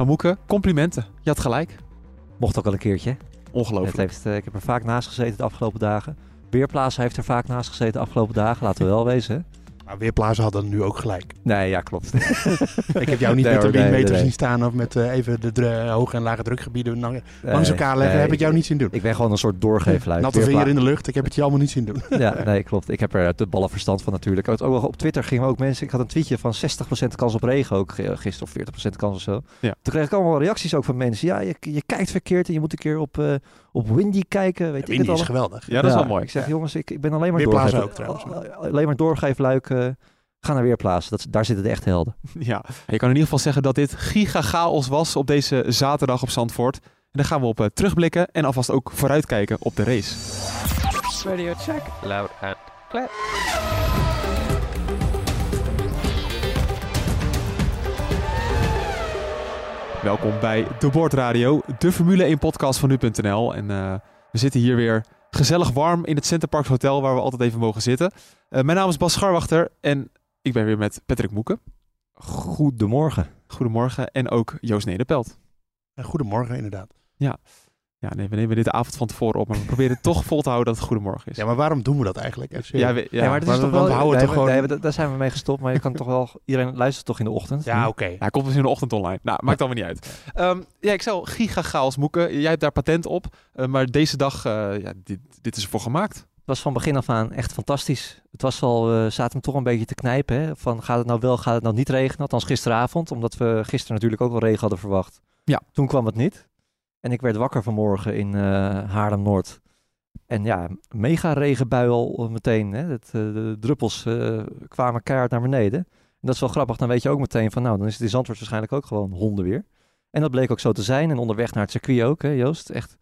Maar Moeke, complimenten. Je had gelijk. Mocht ook al een keertje. Het Ongelooflijk. heeft, eh, ik heb er vaak naast gezeten de afgelopen dagen. Weerplaatsen heeft er vaak naast gezeten de afgelopen dagen. Laten we wel wezen. Maar Weerplaatsen hadden nu ook gelijk. Nee, ja, klopt. Ik heb jou niet Nee, met de hoor, windmeter nee, nee. zien staan of met eh, even de hoge en lage drukgebieden lang- langs elkaar leggen. heb ik jou niet zien doen. Ik ben gewoon een soort doorgeefluik. Natte veer Weerpla- in de lucht, ik heb het je allemaal niet zien doen. Ja, nee, klopt. Ik heb er de ballen verstand van natuurlijk. Op Twitter gingen ook mensen... Ik had een tweetje van 60% kans op regen ook gisteren. Of 40% kans of zo. Ja. Toen kreeg ik allemaal reacties ook van mensen. Ja, je, je kijkt verkeerd en je moet een keer op, eh, op Windy kijken. Weet ik Windy het is geweldig. Ja, dat is wel mooi. Ik zeg, jongens, ik, ik ben alleen maar doorgeef- ook trouwens. Alleen maar doorgeefluik. eh ga naar Weerplaatsen. Dat, daar zitten de echte helden. Ja, je kan in ieder geval zeggen dat dit giga chaos was op deze zaterdag op Zandvoort. En daar gaan we op eh, terugblikken en alvast ook vooruitkijken op de race. Radio check. Loud and clear. Welkom bij De Board Radio, de Formule 1 podcast van nu.nl. En eh, we zitten hier weer gezellig warm in het Centerparks Hotel waar we altijd even mogen zitten. Eh, mijn naam is Bas Scharwachter en ik ben weer met Patrick Moeken. Goedemorgen. Goedemorgen. En ook Joost Nederpelt. En Goedemorgen inderdaad. Ja, nee, we nemen dit de avond van tevoren op, maar we proberen toch vol te houden dat het goedemorgen is. Ja, maar waarom doen we dat eigenlijk? FC? Ja, we- ja, Ja, maar het is toch want wel... we houden nee, toch gewoon- nee, daar- zijn we mee gestopt. Maar je kan toch wel... Iedereen luistert toch in de ochtend? Ja, oké. Ja, hij komt dus in de ochtend online. Nou, maakt allemaal niet uit. Ehm, ja, ik zou giga chaos moeken. Jij hebt daar patent op. eh, maar deze dag, eh, ja, dit, dit is ervoor gemaakt. Het was van begin af aan echt fantastisch. Het was al, we zaten hem toch een beetje te knijpen. Hè? Van gaat het nou wel, gaat het nou niet regenen? Althans gisteravond, omdat we gisteren natuurlijk ook wel regen hadden verwacht. Ja. Toen kwam het niet. En ik werd wakker vanmorgen in eh Haarlem-Noord. En ja, mega regenbui al meteen. Hè? Het, eh, de druppels eh, kwamen keihard naar beneden. En dat is wel grappig. Dan weet je ook meteen van, nou, dan is het in Zandvoort waarschijnlijk ook gewoon hondenweer. En dat bleek ook zo te zijn. En onderweg naar het circuit ook, hè, Joost. Echt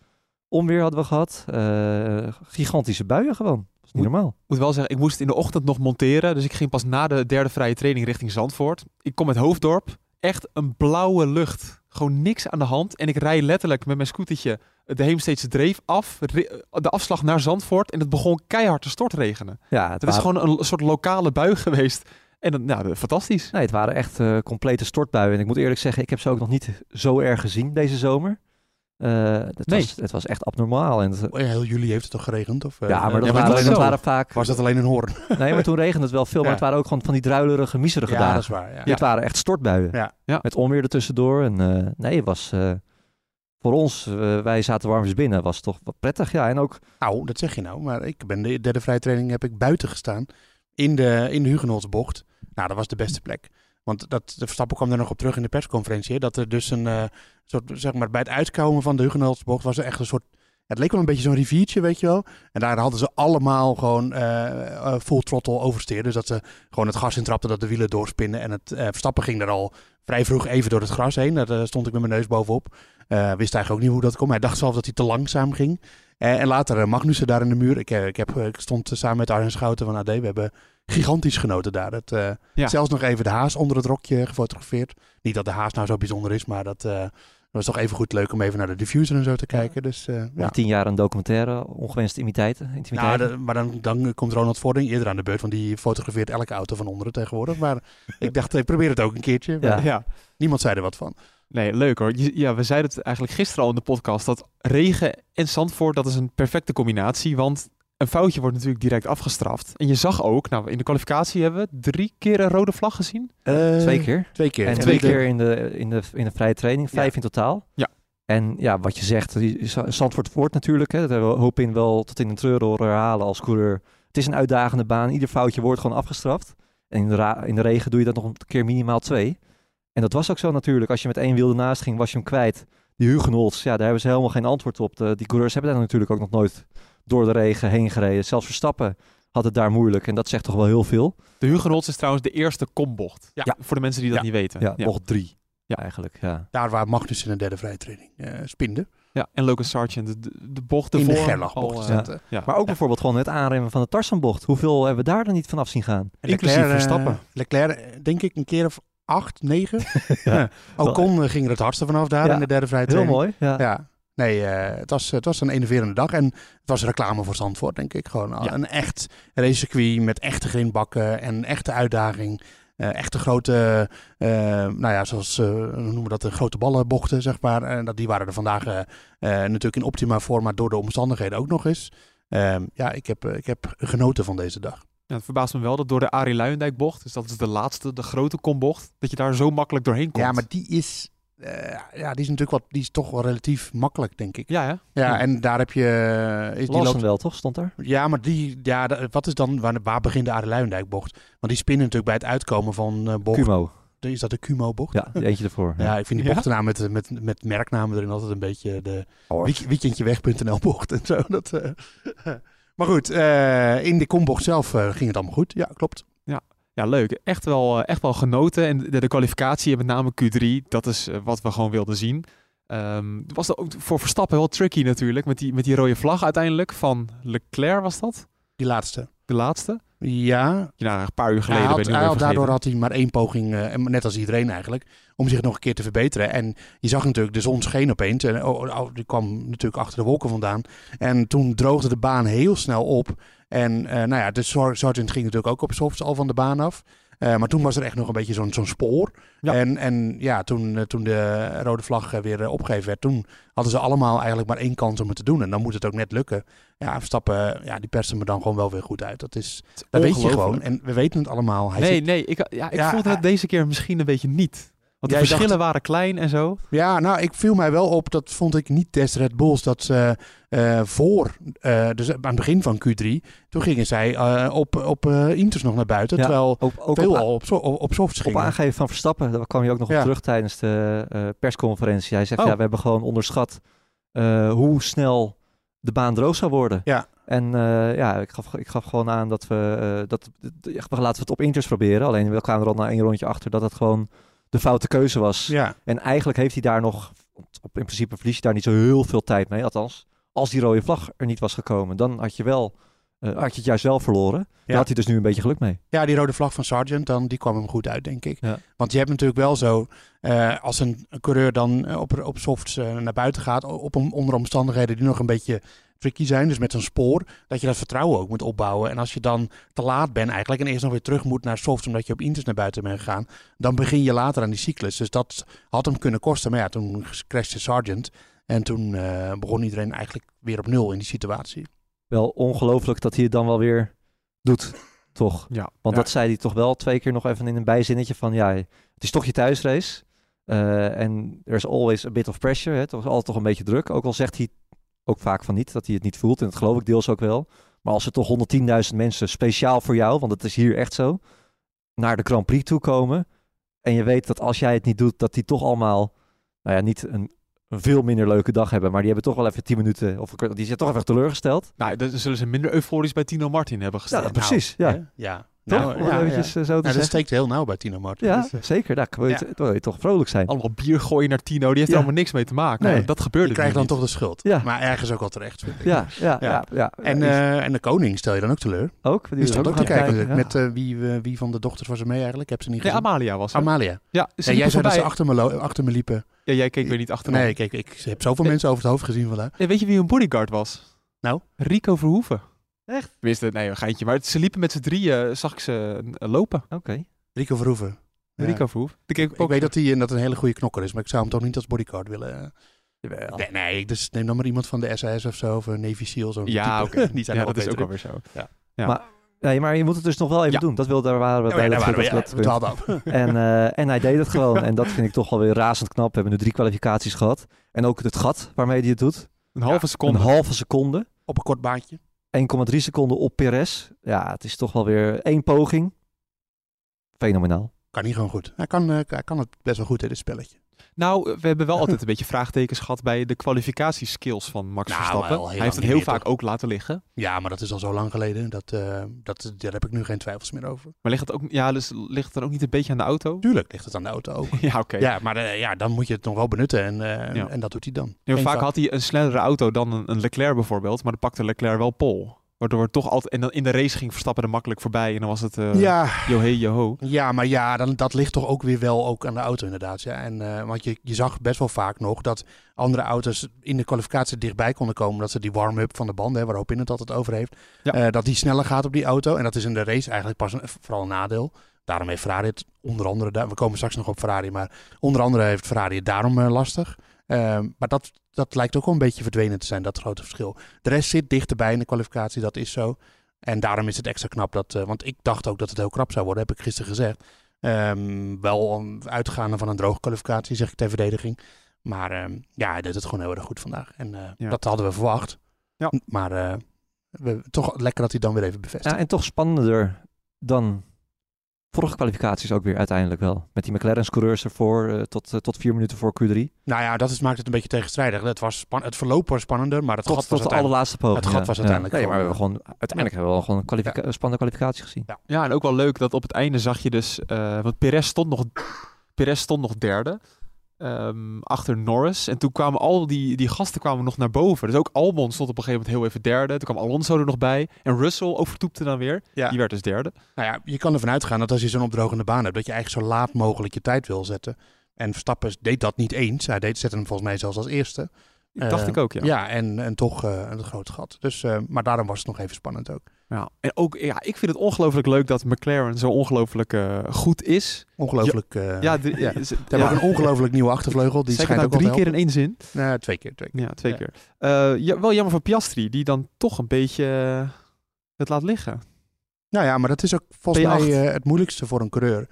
onweer hadden we gehad. Eh, gigantische buien gewoon. Dat is niet Moet- normaal. Ik moet wel zeggen, ik moest in de ochtend nog monteren. Dus ik ging pas na de derde vrije training richting Zandvoort. Ik kom uit Hoofddorp. Echt een blauwe lucht. Gewoon niks aan de hand. En ik rij letterlijk met mijn scootertje de Heemsteedse Dreef af. ri- De afslag naar Zandvoort. En het begon keihard te stortregenen. Ja, het Dat is gewoon een soort lokale bui geweest. En dan, nou, fantastisch. nee, het waren echt eh, complete stortbuien. En ik moet eerlijk zeggen, ik heb ze ook nog niet zo erg gezien deze zomer. Eh, het, Nee. was, het was echt abnormaal. En het- Oh ja, Heel juli heeft het toch geregend? Of, eh, ja, maar dat, ja, waren, dat dat zo. waren vaak... Was dat alleen een hoorn? Nee, maar toen regende het wel veel. Maar Ja. het waren ook gewoon van die druilerige, miserige Ja, dagen. dat is waar. Ja. Dit waren echt stortbuien. Ja. Ja. Met onweer ertussendoor. En eh, nee, het was eh, voor ons, wij zaten warmjes binnen, was toch wat prettig. Ja, en ook, Nou, dat zeg je nou. Maar ik ben de derde vrije training heb ik buiten gestaan. In de, in de Hugenholtsbocht. Nou, dat was de beste plek. Want dat, de Verstappen kwam daar nog op terug in de persconferentie. Dat er dus een eh, soort, zeg maar, bij het uitkomen van de Hugenholtsbocht was er echt een soort... Het leek wel een beetje zo'n riviertje, weet je wel. En daar hadden ze allemaal gewoon eh, full throttle oversteer. Dus dat ze gewoon het gas intrapten, dat de wielen doorspinnen. En het Verstappen ging daar al vrij vroeg even door het gras heen. Daar stond ik met mijn neus bovenop. Wist eigenlijk ook niet hoe dat kwam. Hij dacht zelf dat hij te langzaam ging. En later Magnussen daar in de muur. Ik, ik, heb, ik stond samen met Arjen Schouten van AD. We hebben gigantisch genoten daar. Het, eh, Ja. Zelfs nog even de haas onder het rokje gefotografeerd. Niet dat de haas nou zo bijzonder is, maar dat eh, was toch even goed leuk om even naar de diffuser en zo te kijken. Dus, eh, ja. tien jaar een documentaire, ongewenste imiteiten. Nou, intimiteiten. de- maar dan, dan komt Ronald Vording eerder aan de beurt, want die fotografeert elke auto van onderen tegenwoordig. Maar ik dacht, ik probeer het ook een keertje. Ja. Maar ja. Niemand zei er wat van. Nee, leuk hoor. Ja, we zeiden het eigenlijk gisteren al in de podcast. Dat regen en Zandvoort, dat is een perfecte combinatie. Want een foutje wordt natuurlijk direct afgestraft. En je zag ook, nou in de kwalificatie hebben we drie keer een rode vlag gezien. Twee keer. Twee keer. En twee keer in de, in, de, in de vrije training, vijf in totaal. Ja. En ja, wat je zegt, Zandvoort wordt natuurlijk, hè, dat hebben we hoop in wel tot in de treuren horen herhalen als coureur. Het is een uitdagende baan, ieder foutje wordt gewoon afgestraft. En in de, ra- in de regen doe je dat nog een keer minimaal twee. En dat was ook zo natuurlijk. Als je met één wiel ernaast ging, was je hem kwijt. Die Hugenholz, ja, daar hebben ze helemaal geen antwoord op. De, die coureurs hebben daar natuurlijk ook nog nooit door de regen heen gereden. Zelfs Verstappen had het daar moeilijk. En dat zegt toch wel heel veel. De Hugenholz is trouwens de eerste kombocht. Ja. Voor de mensen die dat Ja. niet weten. Ja, bocht drie. Ja, eigenlijk, ja. Daar waar Magnus in de derde vrije training eh, spinde. Ja, en Logan Sargent, de, de, bocht In de. Gerlachbocht is eh, ja. Maar ook bijvoorbeeld gewoon het aanremmen van de Tarzanbocht. Hoeveel hebben we daar dan niet vanaf zien gaan? En Inclusief Leclerc, eh, Verstappen. Leclerc, denk ik, een keer of acht, negen. Ja. Ocon eh, ging er het hardste vanaf daar Ja, in de derde vrije Heel training. mooi. Ja. Nee, eh, het, was, het was een enerverende dag. En het was reclame voor Zandvoort, denk ik. Gewoon Ja. een echt racecircuit met echte grindbakken en echte uitdaging. Eh, echte grote, eh, nou ja, zoals, eh, hoe noemen we dat, de grote ballenbochten, zeg maar. En dat, die waren er vandaag natuurlijk in optima forma door de omstandigheden ook nog eens. Ehm, ja, ik heb, ik heb genoten van deze dag. Ja, het verbaast me wel dat door de Arie Luijendijk bocht, dus dat is de laatste, de grote kombocht, dat je daar zo makkelijk doorheen komt. Ja, maar die is, eh, ja, die is natuurlijk wat, die is toch wel relatief makkelijk, denk ik. Ja, hè? Ja, Ja. en daar heb je, eh, is die loopt, wel, toch? Stond daar? ja, maar die, ja, wat is dan, waar, waar begint de Aarde bocht? Want die spinnen natuurlijk bij het uitkomen van eh bocht. Cumo. Is dat de Cumo bocht? Ja, die eentje ervoor. Ja, ik vind die bochtennaam met, met, met merknamen erin altijd een beetje de Oh, week- weekendjeweg.nl bocht en zo. Dat, maar goed, in de kombocht zelf ging het allemaal goed. Ja, klopt. Ja, leuk. Echt wel, eh, echt wel genoten. En de, de kwalificatie, met name Q3, dat is eh, wat we gewoon wilden zien. Ehm het was ook voor Verstappen wel tricky natuurlijk, met die, met die rode vlag uiteindelijk van Leclerc was dat? Die laatste. De laatste? Ja, een paar uur geleden had, ben had- daardoor had hij maar één poging, eh, net als iedereen eigenlijk, om zich nog een keer te verbeteren. En je zag natuurlijk, de zon scheen opeens. En oh, oh, die kwam natuurlijk achter de wolken vandaan. En toen droogde de baan heel snel op. En eh, nou ja, de Sargent ging natuurlijk ook op softs al van de baan af. Eh, maar toen was er echt nog een beetje zo'n zo'n spoor. Ja. En, en ja, toen, eh, toen de rode vlag eh, weer opgegeven werd, toen hadden ze allemaal eigenlijk maar één kans om het te doen. En dan moet het ook net lukken. Ja, Verstappen, ja, die persen me dan gewoon wel weer goed uit. Dat is, dat weet je gewoon. En we weten het allemaal. Hij nee, zit- nee, ik, ja, ik Ja, het deze keer misschien een beetje niet. Want de Jij verschillen dacht- waren klein en zo. Ja, nou, ik viel mij wel op, dat vond ik niet des Red Bulls, dat ze eh, voor, eh, dus aan het begin van Q3, toen gingen zij eh, op, op Inters nog naar buiten, Ja, terwijl Ook, ook veel op, al op, so- op, op softs op aangeven van Verstappen, daar kwam je ook nog Ja. op terug tijdens de persconferentie. Hij zegt, Oh. ja, we hebben gewoon onderschat hoe snel de baan droog zou worden. Ja. En ja, ik gaf, ik gaf gewoon aan dat we, dat, laten we het op Inters proberen. Alleen we kwamen er al na één rondje achter dat het gewoon de foute keuze was. Ja, En eigenlijk heeft hij daar nog, op, in principe verlies je daar niet zo heel veel tijd mee. Althans, als die rode vlag er niet was gekomen, dan had je wel, eh, had je het juist wel verloren. Daar Ja. had hij dus nu een beetje geluk mee. ja, die rode vlag van Sargent, dan, die kwam hem goed uit, denk ik. Ja. Want je hebt natuurlijk wel zo, eh, als een, een coureur dan eh, op, op softs naar buiten gaat, op, onder omstandigheden die nog een beetje tricky zijn, dus met zo'n spoor, dat je dat vertrouwen ook moet opbouwen. En als je dan te laat bent eigenlijk en eerst nog weer terug moet naar softs omdat je op inters naar buiten bent gegaan, dan begin je later aan die cyclus. Dus dat had hem kunnen kosten. Maar ja, toen crashte Sargent en toen eh, begon iedereen eigenlijk weer op nul in die situatie. Wel ongelooflijk dat hij het dan wel weer doet, toch? Ja. Want Ja. dat zei hij toch wel twee keer nog even in een bijzinnetje van ja, het is toch je thuisrace. Eh, en er is always a bit of pressure. Hè. Het was altijd toch een beetje druk. Ook al zegt hij ook vaak van niet, dat hij het niet voelt. En dat geloof ik deels ook wel. Maar als er toch 110.000 mensen speciaal voor jou, want het is hier echt zo, naar de Grand Prix toe komen. En je weet dat als jij het niet doet, dat die toch allemaal, nou ja, niet een, een veel minder leuke dag hebben. Maar die hebben toch wel even 10 minuten, of die zijn toch even teleurgesteld. Nou, dan zullen ze minder euforisch bij Tino Martin hebben gestaan. Ja, precies. Ja. Hè? ja. Toch? Nou, ja, eventjes ja. eh, zo te Nou, dat steekt heel nauw bij Tino Martin. Ja, Dus, eh, zeker. Daar wil je, Ja. wil je toch vrolijk zijn. Allemaal bier gooien naar Tino, die heeft Ja. er allemaal niks mee te maken. Nee. Dat gebeurde je krijgt dan niet. toch de schuld. Ja. Maar ergens ook wel terecht. vind ik. Ja, ja, Ja. ja. ja. En, Ja, eh, en de koning stel je dan ook teleur. ook. Die stond ook te kijken. Met wie, wie van de dochters was er mee eigenlijk? Ik heb ze niet Nee, gezien. Amalia was er. Amalia. ja, ze jij zei dat ze achter me, achter me liepen. Ja, jij keek weer niet achterna. Nee, kijk, ik heb zoveel Nee. mensen over het hoofd gezien vandaag. Nee, weet je wie een bodyguard was? Nou? Rico Verhoeven. Echt? Wist het? Nee, een geintje. Maar ze liepen met z'n drieën, zag ik ze eh, lopen. Oké. Rico Verhoeven. Ja. Rico Verhoeven. Ik ook weet dat hij dat een hele goede knokker is, maar ik zou hem toch niet als bodyguard willen. eh. Jawel. Nee, nee, dus neem dan maar iemand van de SAS of zo, of een Navy SEAL. Zo'n Ja, type. oké. Die zijn ja, dat is ook alweer zo. Nee, maar je moet het dus nog wel even Ja. doen. Dat wil, daar waren we bij ja, dat, we, dat- ja, we af. En, eh, en hij deed het gewoon. En dat vind ik toch wel weer razend knap. We hebben nu drie kwalificaties gehad. En ook het gat waarmee hij het doet. Een halve seconde. Een halve seconde. Op een kort baantje. 1,3 seconden op Perez. Ja, het is toch wel weer één poging. Fenomenaal. Kan niet gewoon goed. Hij kan, eh, hij kan het best wel goed in dit spelletje. Nou, we hebben wel altijd een beetje vraagtekens gehad bij de kwalificatieskills van Max Nou, Verstappen. Hij heeft het heel vaak toch? ook laten liggen. Ja, maar dat is al zo lang geleden. Dat, eh, dat, daar heb ik nu geen twijfels meer over. Maar ligt het ook, ja, dus ligt het dan ook niet een beetje aan de auto? Tuurlijk ligt het aan de auto ook. Ja, oké. Ja, maar eh, ja, dan moet je het nog wel benutten en, eh, Ja. en dat doet hij dan. Ja, vaak had hij een snellere auto dan een, een Leclerc bijvoorbeeld, maar dan pakte Leclerc wel pol. Waardoor het toch altijd... En dan in de race ging Verstappen er makkelijk voorbij en dan was het eh Ja, johe, joho. Ja, maar ja, dan, dat ligt toch ook weer wel ook aan de auto inderdaad. Ja. En, eh, want je, je zag best wel vaak nog dat andere auto's in de kwalificatie dichtbij konden komen. Dat ze die warm-up van de banden, hè, waar Hopin het altijd over heeft. Ja. eh, dat die sneller gaat op die auto. En dat is in de race eigenlijk pas een, vooral een nadeel. Daarom heeft Ferrari het onder andere, we komen straks nog op Ferrari, maar onder andere heeft Ferrari het daarom lastig. Ehm, maar dat, dat lijkt ook wel een beetje verdwenen te zijn, dat grote verschil. De rest zit dichterbij in de kwalificatie, dat is zo. En daarom is het extra knap dat, eh, want ik dacht ook dat het heel krap zou worden, heb ik gisteren gezegd. Ehm, wel om uitgaande van een droge kwalificatie, zeg ik ter verdediging. Maar ehm, ja, hij deed het gewoon heel erg goed vandaag. En eh, Ja. dat hadden we verwacht. Ja. Maar eh, we, toch lekker dat hij dan weer even bevestigt. Ja, en toch spannender dan vorige kwalificaties ook weer uiteindelijk wel. Met die McLaren's coureurs ervoor eh, tot, eh, tot vier minuten voor Q3. Nou ja, dat is, maakt het een beetje tegenstrijdig. Het, was span- het verloop was spannender, maar het Tot, gat was tot de uiteindelijk... allerlaatste poging. het gat ja. was Ja. uiteindelijk Nee, maar we hebben gewoon, uiteindelijk hebben we wel gewoon een kwalifica- spannende kwalificatie gezien. Ja, en ook wel leuk dat op het einde zag je dus... eh, want Perez stond nog, Perez stond nog derde. Ehm, achter Norris. En toen kwamen al die, die gasten kwamen nog naar boven. Dus ook Albon stond op een gegeven moment heel even derde. Toen kwam Alonso er nog bij. En Russell overtoepte dan weer. Ja. Die werd dus derde. Nou ja, je kan ervan uitgaan dat als je zo'n opdrogende baan hebt, dat je eigenlijk zo laat mogelijk je tijd wil zetten. En Verstappen deed dat niet eens. Hij deed, zette hem volgens mij zelfs als eerste. Dat dacht Eh, ik ook, ja. Ja, en, en toch eh, een groot gat. Dus, eh, maar daarom was het nog even spannend ook. Ja, en ook, ja, ik vind het ongelooflijk leuk dat McLaren zo ongelooflijk goed is. Ongelooflijk. Ja, de, ja. Ze, hebben ook een ongelooflijk nieuwe achtervleugel. Die schijnt ook nou wel drie keer in één zin? Nee, twee keer. Twee keer. Ja, twee Ja. keer. Ja, wel jammer voor Piastri, die dan toch een beetje het laat liggen. Nou ja, maar dat is ook volgens P8. mij het moeilijkste voor een coureur.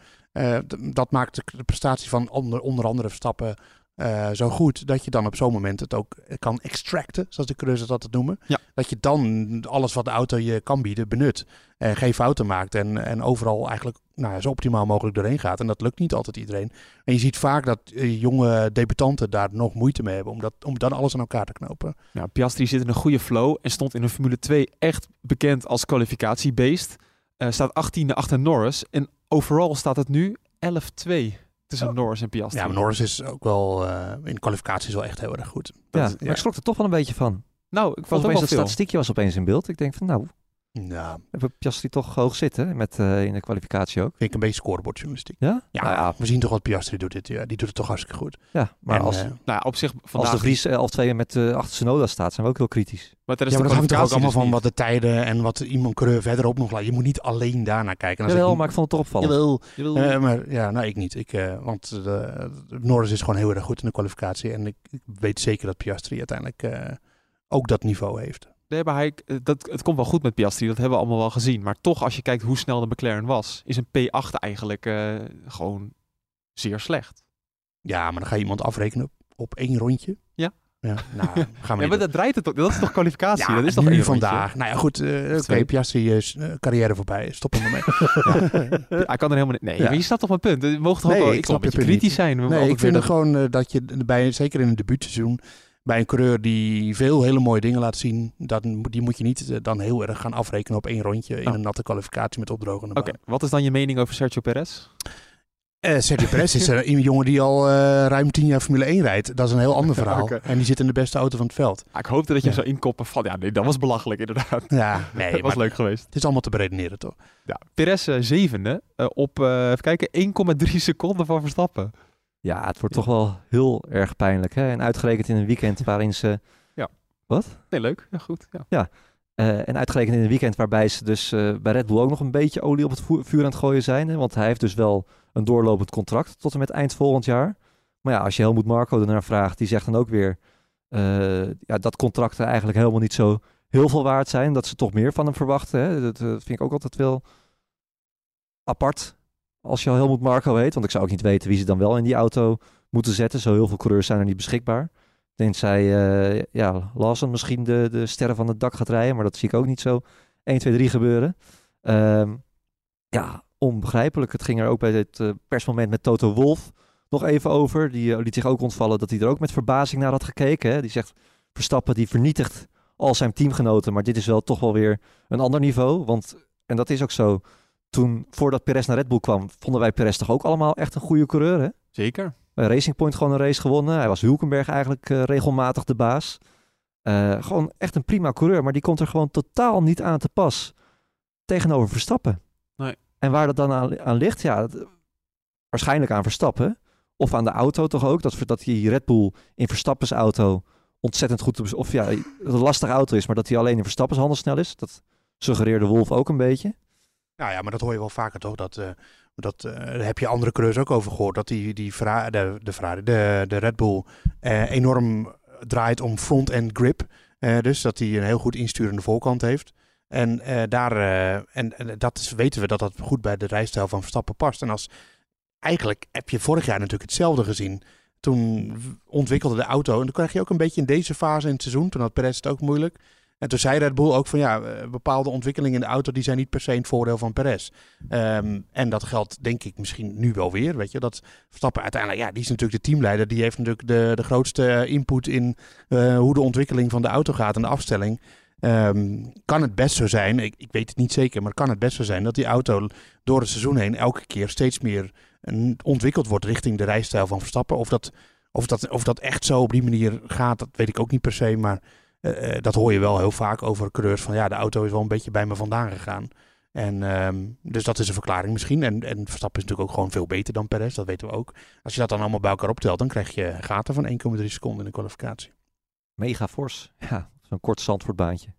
Dat maakt de, prestatie van onder, onder andere Verstappen eh, zo goed. Dat je dan op zo'n moment het ook kan extracten, zoals de coureurs het altijd noemen. Ja. Dat je dan alles wat de auto je kan bieden benut. En geen fouten maakt. En, en overal eigenlijk nou, ja, zo optimaal mogelijk doorheen gaat. En dat lukt niet altijd iedereen. En je ziet vaak dat eh, jonge debutanten daar nog moeite mee hebben. Om, dat, om dan alles aan elkaar te knopen. Ja, Piastri zit in een goede flow en stond in de Formule 2 echt bekend als kwalificatiebeest. Eh staat 18e achter Norris en overal staat het nu 11-2 tussen Oh. Norris en Piastri. Ja, maar Norris is ook wel eh, in kwalificaties wel echt heel erg goed. Ja, Dat- maar ik schrok er toch wel een beetje van. Nou, ik vond ook wel dat statistiekje was opeens in beeld. Ik denk van nou, Nou, we hebben Piastri toch hoog zitten met, eh, in de kwalificatie ook. vind ik een beetje scorebordjournalistiek. Ja? Ja, Nou ja, we zien toch wat Piastri doet dit. Ja, die doet het toch hartstikke goed. ja maar En, als, eh, Nou ja, op zich vandaag... als de Vries eh, al twee met eh achter Tsunoda staat, zijn we ook heel kritisch. Maar ja, maar dat hangt toch ook allemaal dus van niet. wat de tijden en wat iemand coureur verderop nog laat. Je moet niet alleen daarnaar kijken. En dan Jawel, zeg maar ik vond het toch opvallend. Jawel. Jawel. Eh, maar ja, nou ik niet. Ik, eh, want de, Norris is gewoon heel erg goed in de kwalificatie. En ik, ik weet zeker dat Piastri uiteindelijk eh, ook dat niveau heeft. Nee, maar hij, eh, dat, het komt wel goed met Piastri, dat hebben we allemaal wel gezien. Maar toch, als je kijkt hoe snel de McLaren was, is een P8 eigenlijk eh, gewoon zeer slecht. Ja, maar dan ga je iemand afrekenen op, op één rondje. Ja. Ja, nou, gaan we Ja, maar dat draait het toch, dat is toch kwalificatie? Ja, dat is toch nu vandaag. Nou ja, goed. eh, Oké, twee. Piastri is eh, carrière voorbij. Stop er maar mee. Hij kan er helemaal niet. Nee, Ja. maar je snapt toch mijn punt. Mogen toch Nee, ook wel, ik snap je kritisch zijn. We Nee, ik vind het gewoon dat je bij, zeker in een debuutseizoen, bij een coureur die veel hele mooie dingen laat zien, die moet je niet eh, dan heel erg gaan afrekenen op één rondje in Oh. een natte kwalificatie met opdrogende Oké, wat is dan je mening over Sergio Perez? Eh, Sergio Perez is er een jongen die al eh, ruim tien jaar Formule 1 rijdt. Dat is een heel ander verhaal. En die zit in de beste auto van het veld. Ah, ik hoopte dat je Ja. zou inkoppen van, ja nee, dat was belachelijk inderdaad. Ja, nee, dat was leuk geweest. het is allemaal te beredeneren toch? Ja, Perez eh, zevende eh, op, eh, even kijken, 1,3 seconden van Verstappen. Ja, het wordt toch wel heel erg pijnlijk. Hè? En uitgerekend in een weekend waarin ze... Ja. Wat? Nee, leuk. Ja, goed. Ja. Eh, en uitgerekend in een weekend waarbij ze dus eh, bij Red Bull ook nog een beetje olie op het vuur aan het gooien zijn. Hè? Want hij heeft dus wel een doorlopend contract tot en met eind volgend jaar. Maar ja, als je Helmoet Marco ernaar vraagt, die zegt dan ook weer eh, ja, dat contracten eigenlijk helemaal niet zo heel veel waard zijn. Dat ze toch meer van hem verwachten. Hè? Dat eh, vind ik ook altijd wel apart als je al Helmoet Marco heet. Want ik zou ook niet weten wie ze dan wel in die auto moeten zetten. Zo heel veel coureurs zijn er niet beschikbaar. Tenzij uh, ja, Lawson misschien de, de sterren van het dak gaat rijden. Maar dat zie ik ook niet zo 1, 2, 3 gebeuren. Um, ja, onbegrijpelijk. Het ging er ook bij het uh, persmoment met Toto Wolf nog even over. Die eh, liet zich ook ontvallen dat hij er ook met verbazing naar had gekeken. Die zegt, Verstappen die vernietigt al zijn teamgenoten. Maar dit is wel toch wel weer een ander niveau. Want, en dat is ook zo, toen voordat Perez naar Red Bull kwam, vonden wij Perez toch ook allemaal echt een goede coureur. Hè? Zeker. Bij Racing Point gewoon een race gewonnen. Hij was Hulkenberg eigenlijk eh, regelmatig de baas. Eh, gewoon echt een prima coureur. Maar die komt er gewoon totaal niet aan te pas tegenover Verstappen. Nee. En waar dat dan aan, aan ligt, ja, dat- waarschijnlijk aan Verstappen. Of aan de auto toch ook. Dat, dat die Red Bull in Verstappens auto ontzettend goed... te Of ja, dat een lastige auto is, maar dat hij alleen in Verstappens handen snel is. Dat suggereerde Wolf ook een beetje. Nou ja, maar dat hoor je wel vaker toch? Dat, eh, dat eh, daar heb je andere coureurs ook over gehoord. Dat die, die de, de, Ferrari, de, de Red Bull eh, enorm draait om front-end grip. Dus dat hij een heel goed insturende voorkant heeft. En, daar, en, en dat is, weten we dat dat goed bij de rijstijl van Verstappen past. En als, eigenlijk heb je vorig jaar natuurlijk hetzelfde gezien. Toen ontwikkelde de auto. En dan krijg je ook een beetje in deze fase in het seizoen. Toen had Perez het ook moeilijk. En toen zei Red Bull ook van ja, eh, bepaalde ontwikkelingen in de auto die zijn niet per se het voordeel van Perez. Ehm, en dat geldt denk ik misschien nu wel weer. Weet je, dat Verstappen uiteindelijk, ja, die is natuurlijk de teamleider. Die heeft natuurlijk de, de grootste eh, input in eh, hoe de ontwikkeling van de auto gaat en de afstelling. Ehm, kan het best zo zijn, ik, ik weet het niet zeker, maar kan het best zo zijn dat die auto door het seizoen heen elke keer steeds meer ontwikkeld wordt richting de rijstijl van Verstappen. Of dat, of, dat, of dat echt zo op die manier gaat, dat weet ik ook niet per se. Maar dat hoor je wel heel vaak over coureurs van ja, de auto is wel een beetje bij me vandaan gegaan. En ehm, dus dat is een verklaring misschien. En, en Verstappen is natuurlijk ook gewoon veel beter dan Perez, dat weten we ook. Als je dat dan allemaal bij elkaar optelt, dan krijg je gaten van 1,3 seconden in de kwalificatie. Mega fors. Ja, zo'n kort Zandvoortbaantje.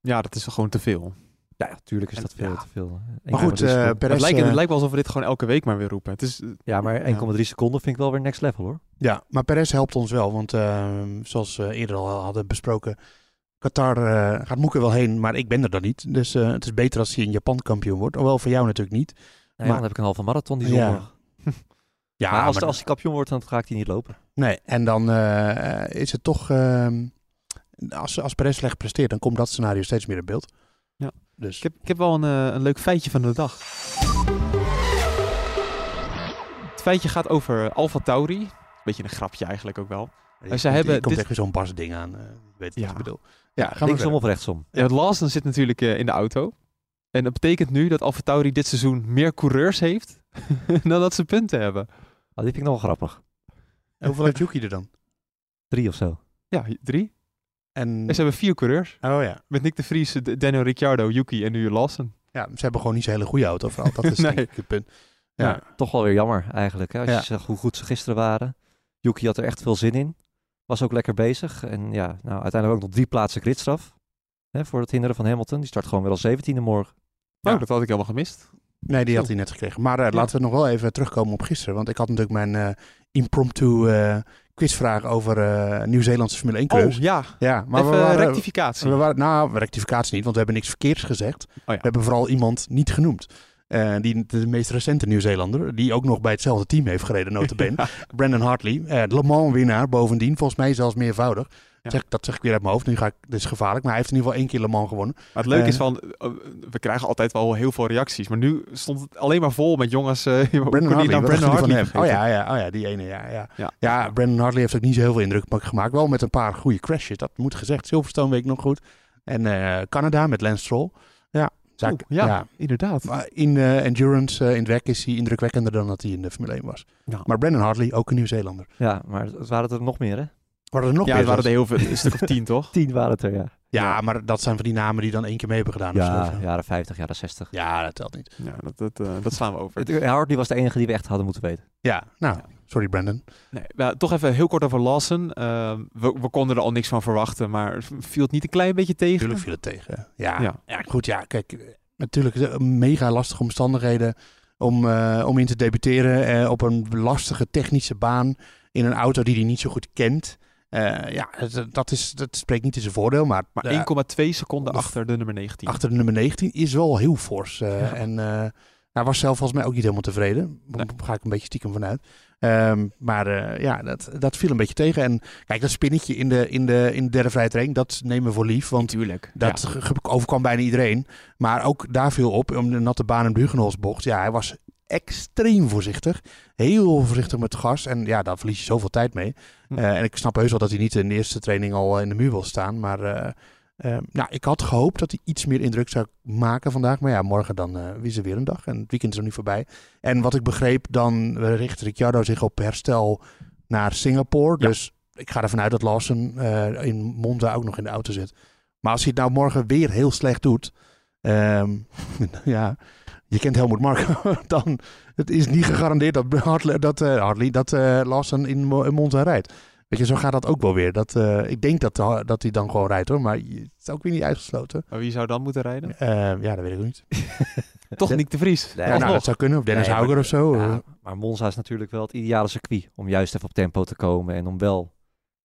Ja, dat is gewoon te veel. Ja, natuurlijk is En- dat veel ja. te veel. Maar goed, eh, Perez... het, lijkt, eh, het lijkt wel alsof we dit gewoon elke week maar weer roepen. Het is, eh, Ja, maar 1,3 seconden vind ik wel weer next level hoor. Ja, maar Perez helpt ons wel. Want ehm, zoals we eerder al hadden besproken, Qatar eh, gaat Moeke wel heen, maar ik ben er dan niet. Dus eh, het is beter als hij in Japan kampioen wordt. Hoewel voor jou natuurlijk niet. Nee, Maar- dan heb ik een halve marathon die zondag. Ja, maar als, maar- als hij kampioen wordt, dan ga ik die niet lopen. Nee, en dan eh, is het toch... ehm, als, als Perez slecht presteert, dan komt dat scenario steeds meer in beeld. Ja. Dus ik, heb, ik heb wel een, eh, een leuk feitje van de dag. Het feitje gaat over Alfa Tauri. Beetje een grapje eigenlijk ook wel. je, ze hebben je komt dit- echt weer zo'n Bas ding aan. eh, ik weet wat Ja. je bedoelt. Ja, gaan we Linksom of rechtsom? Ja, Lawson zit natuurlijk eh, in de auto. En dat betekent nu dat Alfa Tauri dit seizoen meer coureurs heeft dan dat ze punten hebben. Ah, die vind ik nog wel grappig. En hoeveel heeft Yuki er dan? Drie of zo. Ja, drie. En, En ze hebben vier coureurs. oh ja. Met Nick de Vries, Daniel Ricciardo, Yuki en nu Lawson. ja, ze hebben gewoon niet zo'n hele goede auto vooral. Dat is Nee. denk ik het punt. Ja. Ja. Toch wel weer jammer eigenlijk. Hè? Als Ja. je zegt hoe goed ze gisteren waren. Yuki had er echt veel zin in. Was ook lekker bezig. En ja, nou, uiteindelijk ook nog drie plaatsen gridstraf. Hè, voor het hinderen van Hamilton. Die start gewoon weer als 17e morgen. Oh, Ja. dat had ik helemaal gemist. Nee, die had hij net gekregen. Maar eh, laten we nog wel even terugkomen op gisteren. Want ik had natuurlijk mijn eh, impromptu eh, quizvraag over eh Nieuw-Zeelandse Formule 1 coureurs. Oh ja, ja, maar even we waren, rectificatie. we waren... Nou, rectificatie niet, want we hebben niks verkeerds gezegd. Oh ja. We hebben vooral iemand niet genoemd. Eh, die, de meest recente Nieuw-Zeelander, die ook nog bij hetzelfde team heeft gereden, notabene. Ja. Brandon Hartley, eh Le Mans winnaar bovendien, volgens mij zelfs meervoudig. Ja. Zeg, dat zeg ik weer uit mijn hoofd, nu ga ik, dit is gevaarlijk, maar hij heeft in ieder geval één keer Le Mans gewonnen. Maar het leuke is Eh, van, eh, we krijgen altijd wel heel veel reacties. Maar nu stond het alleen maar vol met jongens. eh kon Brandon die Hartley, nou Brandon Hartley van hem? Oh ja, ja, oh ja, die ene, ja, ja. Ja. Ja, Brandon Hartley heeft ook niet zo heel veel indruk gemaakt. Wel met een paar goede crashes, dat moet gezegd. Silverstone week nog goed. En eh, Canada met Lance Stroll. Ja, zaak, Oeh, ja, inderdaad. Maar in eh, endurance, in het werk is hij indrukwekkender dan dat hij in de Formule 1 was. Ja. Maar Brandon Hartley, ook een Nieuw-Zeelander. Ja, maar het waren er nog meer hè? Waren er nog ja, meer het waren er heel veel, een stuk of tien toch? Tien waren het er, ja. Ja, maar dat zijn van die namen die dan één keer mee hebben gedaan. of Ja, zo. jaren 50, jaren 60. ja, dat telt niet. Ja, dat, dat, eh, dat slaan we over. Het- Hartley was de enige die we echt hadden moeten weten. Ja, nou, Ja. sorry Brandon. Nee, maar toch even heel kort over Lawson. Ehm, we, we konden er al niks van verwachten, maar viel het niet een klein beetje tegen? Tuurlijk viel het tegen. Ja, ja. Ja. goed. Ja, kijk, eh, natuurlijk mega lastige omstandigheden om, eh, om in te debuteren eh, op een lastige technische baan in een auto die hij niet zo goed kent. Eh, ja, dat, dat, is, dat spreekt niet in zijn voordeel, maar, Maar eh, 1,2 seconden achter de nummer 19. achter de nummer 19 is wel heel fors. eh, Ja. En eh, hij was zelf volgens mij ook niet helemaal tevreden. Daar Nee. ga ik een beetje stiekem vanuit. Ehm, maar eh, ja, dat, dat viel een beetje tegen. En kijk, dat spinnetje in de, in de, in de derde vrije training, dat nemen we voor lief. Want Natuurlijk. dat ge- overkwam bijna iedereen. Maar ook daar viel op, om de natte baan in de Hugenholzbocht. Ja, hij was extreem voorzichtig. Heel voorzichtig met gas. En ja, daar verlies je zoveel tijd mee. Hm. Eh, en ik snap heus wel dat hij niet in de eerste training al in de muur wil staan. Maar eh, eh, nou, ik had gehoopt dat hij iets meer indruk zou maken vandaag. Maar ja, morgen dan eh is er weer een dag. En het weekend is er nu voorbij. En wat ik begreep, dan richt Ricciardo zich op herstel naar Singapore. Ja. Dus ik ga ervan uit dat Lawson eh, in Monza ook nog in de auto zit. Maar als hij het nou morgen weer heel slecht doet... ehm, ja, je kent Helmut Marko, dan het is niet gegarandeerd dat Hartley, dat, eh, Hartley, dat eh, Lawson in, Mo- in Monza rijdt. Weet je, zo gaat dat ook wel weer. Dat, eh, ik denk dat, dat hij dan gewoon rijdt hoor, maar je- het is ook weer niet uitgesloten. Maar wie zou dan moeten rijden? Ja, dat weet ik ook niet. Toch De- Nick de Vries. Nee, Ja, nou, dat zou kunnen. Of Dennis Nee, Hauger of zo. Ja, maar Monza is natuurlijk wel het ideale circuit om juist even op tempo te komen en om wel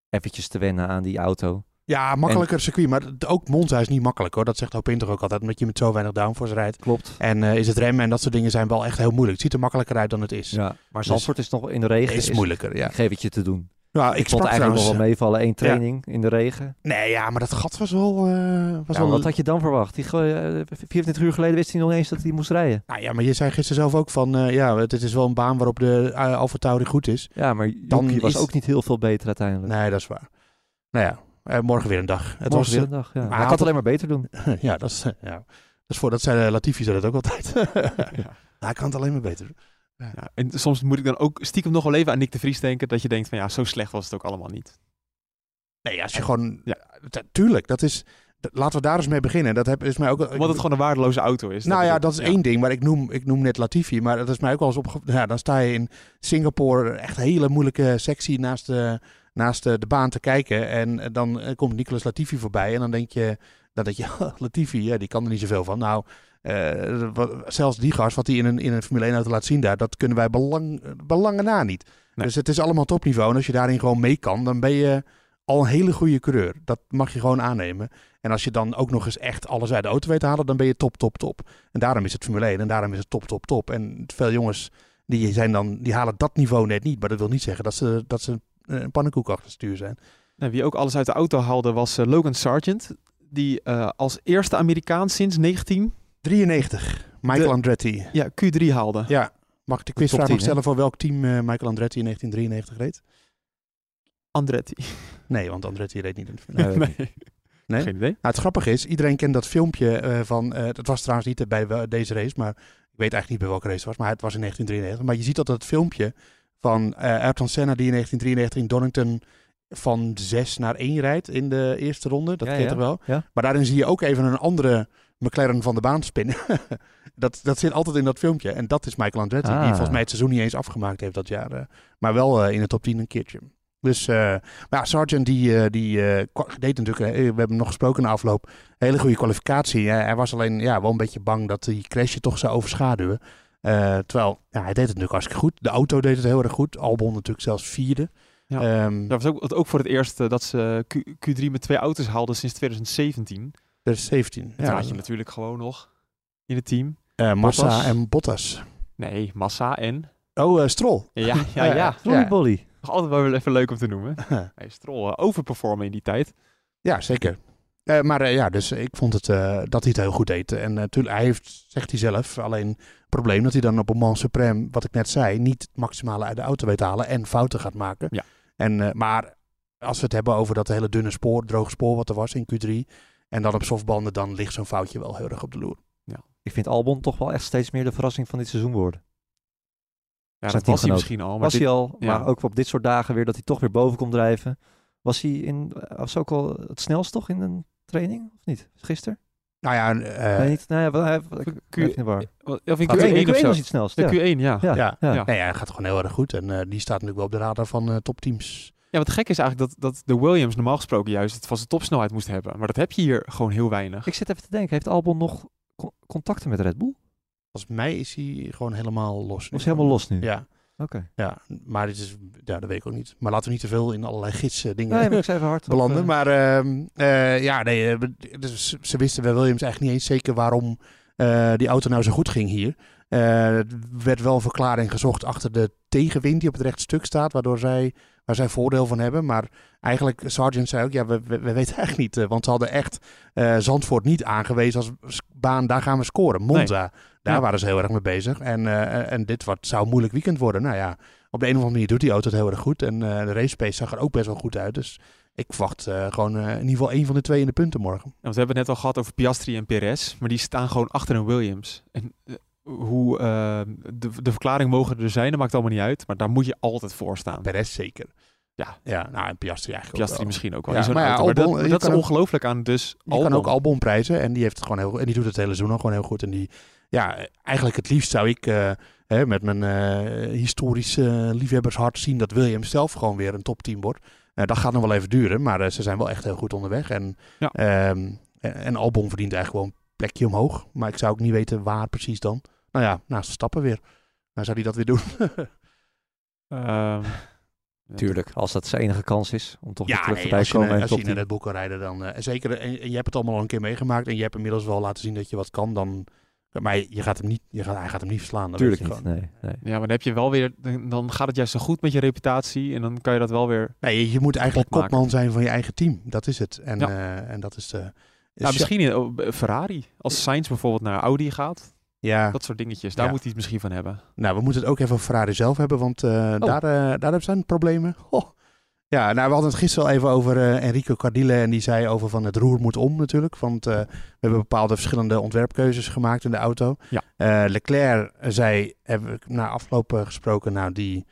eventjes te wennen aan die auto. Ja, makkelijker circuit. Maar ook Monza is niet makkelijk hoor. Dat zegt Hopin toch ook altijd. Omdat je met zo weinig downforce rijdt. Klopt. En eh, is het remmen en dat soort dingen zijn wel echt heel moeilijk. Het ziet er makkelijker uit dan het is. Ja, maar Zandvoort is nog in de regen. is moeilijker, ja. Geef het je te doen. Ja, Ik, ik vond eigenlijk nog trouwens... wel meevallen. één training in de regen. Nee, ja, maar dat gat was wel... eh, was Ja, wel wat had je dan verwacht? Die, go- eh, 24 uur geleden wist hij nog eens dat hij moest rijden. Nou ja, maar je zei gisteren zelf ook van... ja, het is wel een baan waarop de uh, Alfa Tauri goed is. Ja, maar Dan was is- ook niet heel veel beter uiteindelijk. Nee, dat is waar. Nou ja, eh, morgen weer een dag. Het Morgen was, weer een dag, ja. maar hij kan had het alleen maar beter doen. ja, dat is, ja, dat is voor... Dat zei eh, Latifi zei dat ook altijd. Ja. Hij kan het alleen maar beter. Ja, en soms moet ik dan ook stiekem nog wel even aan Nick de Vries denken. Dat je denkt van ja, zo slecht was het ook allemaal niet. Nee, als je gewoon... Ja. Tuurlijk, dat is... dat- laten we daar eens mee beginnen. Dat heb, is mij ook... Omdat het gewoon een waardeloze auto is. Nou bedoel ja, dat is één ding. Maar ik noem, ik noem net Latifi. Maar dat is mij ook wel eens opge... Ja, dan sta je in Singapore echt hele moeilijke sectie naast de, naast de, de baan te kijken. En eh, dan eh, komt Nicolas Latifi voorbij. En dan denk je... Dan denk je, Latifi, ja, die kan er niet zoveel van. Nou, eh, zelfs die gast, wat hij in een, in een Formule 1 auto laat zien daar... Dat kunnen wij belang, belangen na niet. Nee. Dus het is allemaal topniveau. En als je daarin gewoon mee kan, dan ben je al een hele goede coureur. Dat mag je gewoon aannemen. En als je dan ook nog eens echt alles uit de auto weet te halen, dan ben je top, top, top. En daarom is het Formule 1 en daarom is het top, top, top. En veel jongens die, zijn dan, die halen dat niveau net niet. Maar dat wil niet zeggen dat ze, dat ze een pannenkoek achter het stuur zijn. Nou, wie ook alles uit de auto haalde was eh, Logan Sargent. Die eh, als eerste Amerikaan sinds 19 93, Michael De- Andretti. ja, Q3 haalde. Ja, mag ik de quizvraag nog 10, stellen voor welk team eh, Michael Andretti in 1993 reed? Andretti. Nee, want Andretti reed niet in 1. nee. Nee? Geen idee. Nou, het grappige is, iedereen kent dat filmpje eh, van... eh dat was trouwens niet bij deze race, maar ik weet eigenlijk niet bij welke race het was. Maar het was in 1993. Maar je ziet dat het filmpje van Ayrton Senna die in 1993 in Donington van 6 naar 1 rijdt in de eerste ronde. Dat Ja, ken je ja. toch wel? Ja. Maar daarin zie je ook even een andere McLaren van de baan spinnen. dat, dat zit altijd in dat filmpje. En dat is Michael Andretti, die Ah. volgens mij het seizoen niet eens afgemaakt heeft dat jaar. eh, maar wel eh, in de top 10 een keertje. Dus, maar ja, Sargent die, eh, die deed natuurlijk, we hebben hem nog gesproken na afloop, hele goede kwalificatie. Hij was alleen ja, wel een beetje bang dat die crashje toch zou overschaduwen. Eh, terwijl, ja, hij deed het natuurlijk hartstikke goed. De auto deed het heel erg goed. Albon natuurlijk zelfs vierde. Ja. Ehm, Dat was ook, ook voor het eerst eh, dat ze Q, Q3 met twee auto's haalden sinds 2017. dat is 17. Ja, had je natuurlijk gewoon nog in het team. Eh, Massa Bottas. en Bottas. Nee, Massa en... Oh, Stroll. Ja, ja, ja. Ja. Nog altijd wel even leuk om te noemen. Hij Stroll overperformen in die tijd. Ja, zeker. Eh, maar eh, ja, dus ik vond het, eh, dat hij het heel goed deed. En natuurlijk, hij heeft, zegt hij zelf, alleen het probleem dat hij dan op een Mans Supreme, wat ik net zei, niet het maximale uit de auto weet halen en fouten gaat maken. Ja. En, eh, maar als we het hebben over dat hele dunne spoor, droge spoor wat er was in Q3, en dan op softbanden, dan ligt zo'n foutje wel heel erg op de loer. Ik vind Albon toch wel echt steeds meer de verrassing van dit seizoen worden. Ja, Zijn dat was hij misschien al. Maar was dit- hij al, ja. maar ook op dit soort dagen weer dat hij toch weer boven komt drijven. Was hij in, was ook al het snelst toch in een training? Of niet? Gisteren? Nou ja, eh, nee, niet. Nou ja, wel, hij, ik, Q- in de. Of in Ah, Q1, Q1 of zo. was hij het snelst. De Ja. Q1, ja. Ja. ja. Ja. Ja. Nee, ja, hij gaat gewoon heel erg goed. En eh, die staat natuurlijk wel op de radar van eh, topteams. Ja, wat gek is eigenlijk dat, dat de Williams normaal gesproken juist het van zijn topsnelheid moest hebben. Maar dat heb je hier gewoon heel weinig. Ik zit even te denken, heeft Albon nog co- contacten met Red Bull? Volgens mij is hij gewoon helemaal los. Of is hij helemaal los nu? Ja, Oké. ja, maar dit is, ja, dat weet ik ook niet. Maar laten we niet te veel in allerlei gidsen dingen Nee, maar ik zei even hard. op, belanden. eh, Maar ehm, eh, ja, nee, eh, dus ze wisten bij Williams eigenlijk niet eens zeker waarom eh, die auto nou zo goed ging hier. Eh, er werd wel een verklaring gezocht achter de tegenwind die op het rechte stuk staat, waardoor zij, waar zij voordeel van hebben. Maar eigenlijk, Sargent zei ook, ja, we, we, we weten eigenlijk niet. want ze hadden echt eh, Zandvoort niet aangewezen als baan, daar gaan we scoren. Monza, daar Ja. waren ze heel erg mee bezig. En, eh, en dit wat, zou een moeilijk weekend worden. Nou ja, op de een of andere manier doet die auto het heel erg goed. En eh, de race pace zag er ook best wel goed uit. Dus ik verwacht eh, gewoon in ieder geval één van de twee in de punten morgen. Ja, want we hebben het net al gehad over Piastri en Perez, maar die staan gewoon achter een Williams. En hoe de, de verklaring mogen er zijn, dat maakt allemaal niet uit, maar daar moet je altijd voor staan. Perez zeker. Ja. Ja, nou en Piastri eigenlijk Piastri misschien ook wel. Ja, maar ja. Maar Albon, dat, dat is ongelooflijk aan dus Je kan Albon. ook Albon prijzen en die heeft het gewoon heel. En die doet het hele seizoen al gewoon heel goed. En die, ja, eigenlijk het liefst zou ik eh, hè, met mijn eh, historische liefhebbershart zien dat Williams zelf gewoon weer een topteam wordt. Eh, dat gaat nog wel even duren, maar eh, ze zijn wel echt heel goed onderweg. En, Ja. ehm, en, en Albon verdient eigenlijk gewoon een plekje omhoog. Maar ik zou ook niet weten waar precies dan. Nou ja, naast de stappen weer. Nou zou hij dat weer doen. Ehm, Tuurlijk, als dat zijn enige kans is om toch weer Ja, terug nee, voorbij als te je, als je in Red Bull kan rijden, dan eh, zeker. En, en je hebt het allemaal al een keer meegemaakt en je hebt inmiddels wel laten zien dat je wat kan. Dan, maar je gaat hem niet, je gaat, hij gaat hem niet verslaan. dat Tuurlijk niet, gewoon. nee. nee. Ja, maar dan heb je wel weer, dan gaat het juist zo goed met je reputatie en dan kan je dat wel weer. Nee, je, je moet eigenlijk maken. kopman zijn van je eigen team. Dat is het. En, Ja. eh, en dat is. eh, is Ja, misschien in, oh, eh, Ferrari. Als Sainz bijvoorbeeld naar Audi gaat, Ja, dat soort dingetjes, daar Ja. moet hij het misschien van hebben. nou, we moeten het ook even over Ferrari zelf hebben, want eh, Oh. daar, eh, daar hebben ze problemen. Ho. Ja, nou, we hadden het gisteren al even over eh, Enrico Cardile en die zei over van het roer moet om natuurlijk. Want eh, we hebben bepaalde verschillende ontwerpkeuzes gemaakt in de auto. Ja. Eh, Leclerc zei, hebben we na afloop eh, gesproken, nou die,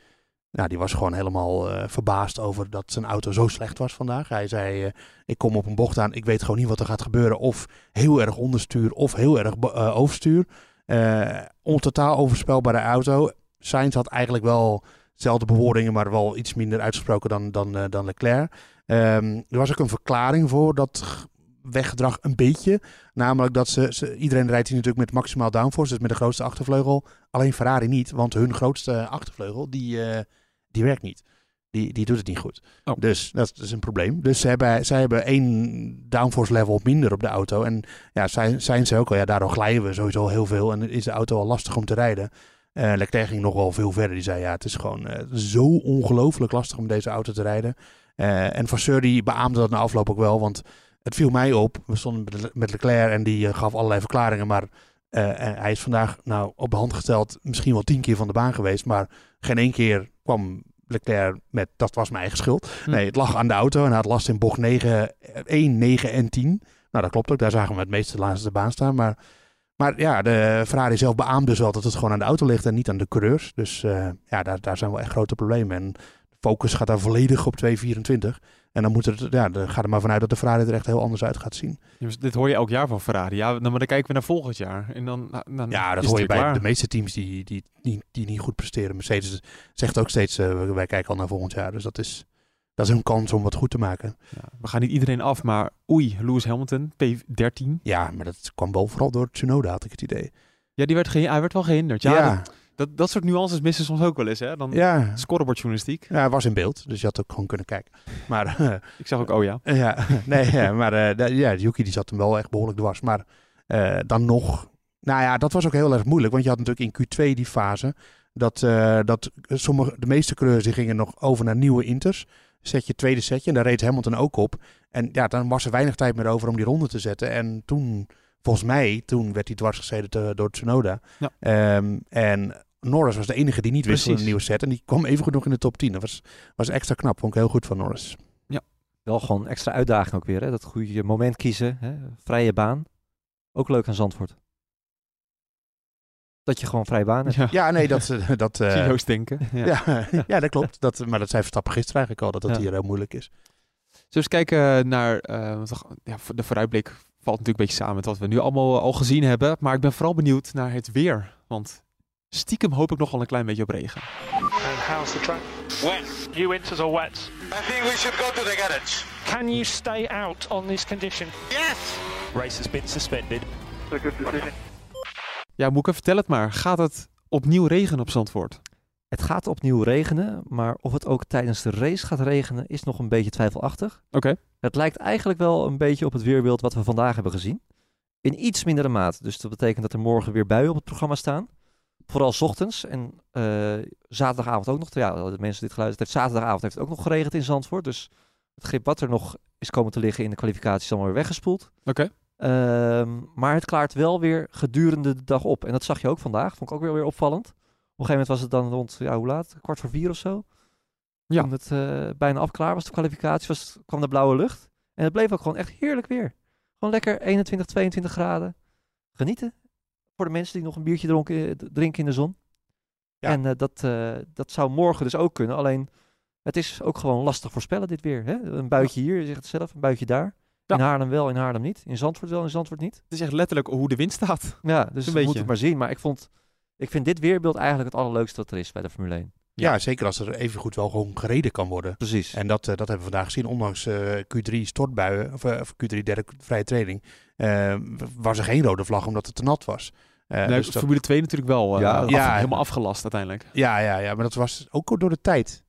nou die was gewoon helemaal verbaasd over dat zijn auto zo slecht was vandaag. Hij zei, ik kom op een bocht aan, ik weet gewoon niet wat er gaat gebeuren. Of heel erg onderstuur of heel erg overstuur. Eh on totaal overspelbare auto. Sainz had eigenlijk wel dezelfde bewoordingen, maar wel iets minder uitgesproken dan, dan, eh, dan Leclerc. Ehm, er was ook een verklaring voor dat weggedrag een beetje. Namelijk dat ze, ze iedereen rijdt hier natuurlijk met maximaal downforce, dus met de grootste achtervleugel. Alleen Ferrari niet, want hun grootste achtervleugel, die, eh, die werkt niet. Die, die doet het niet goed. Oh. Dus dat is een probleem. Dus ze hebben, zij hebben één downforce level minder op de auto. En ja, zijn, zijn ze ook al, ja, daardoor glijden we sowieso heel veel. En is de auto al lastig om te rijden. Eh Leclerc ging nog wel veel verder. Die zei, ja, het is gewoon eh, zo ongelooflijk lastig om deze auto te rijden. Eh, en Vasseur die beaamde dat na afloop ook wel. Want het viel mij op. We stonden met Le- met Leclerc en die gaf allerlei verklaringen. Maar hij is vandaag nou, op de hand gesteld misschien wel tien keer van de baan geweest. Maar geen één keer kwam Leclerc met dat was mijn eigen schuld. Hm. Nee, het lag aan de auto en hij had last in bocht 9, 1, 9 en 10. Nou, dat klopt ook. Daar zagen we het meeste laatst de baan staan. Maar, maar ja, de Ferrari zelf beaamt dus wel dat het gewoon aan de auto ligt en niet aan de coureurs. Dus eh, ja, daar, daar zijn wel echt grote problemen. En de focus gaat daar volledig op 224. En dan moet het, ja, dan gaat er maar vanuit dat de Ferrari er echt heel anders uit gaat zien. Jongens, dit hoor je elk jaar van Ferrari. Ja, dan, maar dan kijken we naar volgend jaar. En dan, nou, dan Ja, dat hoor je bij klaar. de meeste teams die, die, die, die niet goed presteren. Mercedes zegt ook steeds, eh, wij kijken al naar volgend jaar. Dus dat is, dat is hun kans om wat goed te maken. Ja, we gaan niet iedereen af, maar oei, Lewis Hamilton, P13. Ja, maar dat kwam boven vooral door Tsunoda, had ik het idee. Ja, die werd hij werd wel gehinderd. Ja, ja, Dat, dat, dat soort nuances missen soms ook wel eens. Hè? Dan ja. scorebordjournalistiek. Ja, hij was in beeld, dus je had ook gewoon kunnen kijken. Maar eh, Ik zeg ook, oh ja. ja, nee, ja, maar da- ja, Yuki die zat hem wel echt behoorlijk dwars. Maar eh, dan nog, nou ja, dat was ook heel erg moeilijk, want je had natuurlijk in Q2 die fase dat, dat sommige, de meeste coureurs die gingen nog over naar nieuwe inters. Setje, tweede setje, en daar reed Hamilton ook op. En ja, dan was er weinig tijd meer over om die ronde te zetten. En toen, volgens mij, toen werd hij dwars gezeten te- door Tsunoda. Ja. Ehm, en Norris was de enige die niet wist van een nieuwe set. En die kwam even goed nog in de top 10. Dat was, was extra knap, vond ik heel goed van Norris. Wel gewoon extra uitdaging ook weer. Hè? Dat goede moment kiezen. Hè? Vrije baan. Ook leuk aan Zandvoort. Dat je gewoon vrije baan hebt. Ja, Ja, nee, dat... eh, dat eh, zie je Joost denken. Ja. ja, ja, dat klopt. Dat, maar dat zei Verstappen gisteren eigenlijk al, dat dat Ja. hier heel moeilijk is. Zullen we eens kijken naar eh, ja, de vooruitblik. Valt natuurlijk een beetje samen met wat we nu allemaal al gezien hebben. Maar ik ben vooral benieuwd naar het weer. Want stiekem hoop ik nog wel een klein beetje op regen. And how's the track? Wet. New winters or wet? I think we should go to the garage. Can you stay out on this condition? Yes. Race has been suspended. A good decision. Ja, Moeke, vertel het maar. Gaat het opnieuw regenen op Zandvoort? Het gaat opnieuw regenen, maar of het ook tijdens de race gaat regenen is nog een beetje twijfelachtig. Oké. Het lijkt eigenlijk wel een beetje op het weerbeeld wat we vandaag hebben gezien. In iets mindere maat. Dus dat betekent dat er morgen weer buien op het programma staan. Vooral 's ochtends en eh, zaterdagavond ook nog. Ja, de mensen dit geluisterd heeft. Zaterdagavond heeft het ook nog geregend in Zandvoort. Dus het grip wat er nog is komen te liggen in de kwalificatie is allemaal weer weggespoeld. Oké. Ehm, maar het klaart wel weer gedurende de dag op. En dat zag je ook vandaag. Vond ik ook weer, weer opvallend. Op een gegeven moment was het dan rond, ja, hoe laat? Kwart voor vier of zo. Ja. Toen het eh, bijna afklaar was, de kwalificatie, was, kwam de blauwe lucht. En het bleef ook gewoon echt heerlijk weer. Gewoon lekker 21, 22 graden. Genieten. Voor de mensen die nog een biertje dronken, drinken in de zon. Ja. En eh, dat, eh, dat zou morgen dus ook kunnen. Alleen, het is ook gewoon lastig voorspellen dit weer. Hè? Een buitje hier, je zegt het zelf, een buitje daar. Ja. In Haarlem wel, in Haarlem niet. In Zandvoort wel, in Zandvoort niet. Het is echt letterlijk hoe de wind staat. Ja, dus we moeten het maar zien. Maar ik, vond, ik vind dit weerbeeld eigenlijk het allerleukste wat er is bij de Formule 1. Ja, zeker als er evengoed wel gewoon gereden kan worden. Precies. En dat, eh, dat hebben we vandaag gezien. Ondanks eh, Q3 stortbuien, of, eh, of Q3 derde vrije training, was er geen rode vlag omdat het te nat was. Eh, nee, dus dat- Formule 2 natuurlijk wel eh, Ja, af- ja. helemaal afgelast uiteindelijk. ja, ja, ja, maar dat was ook door de tijd.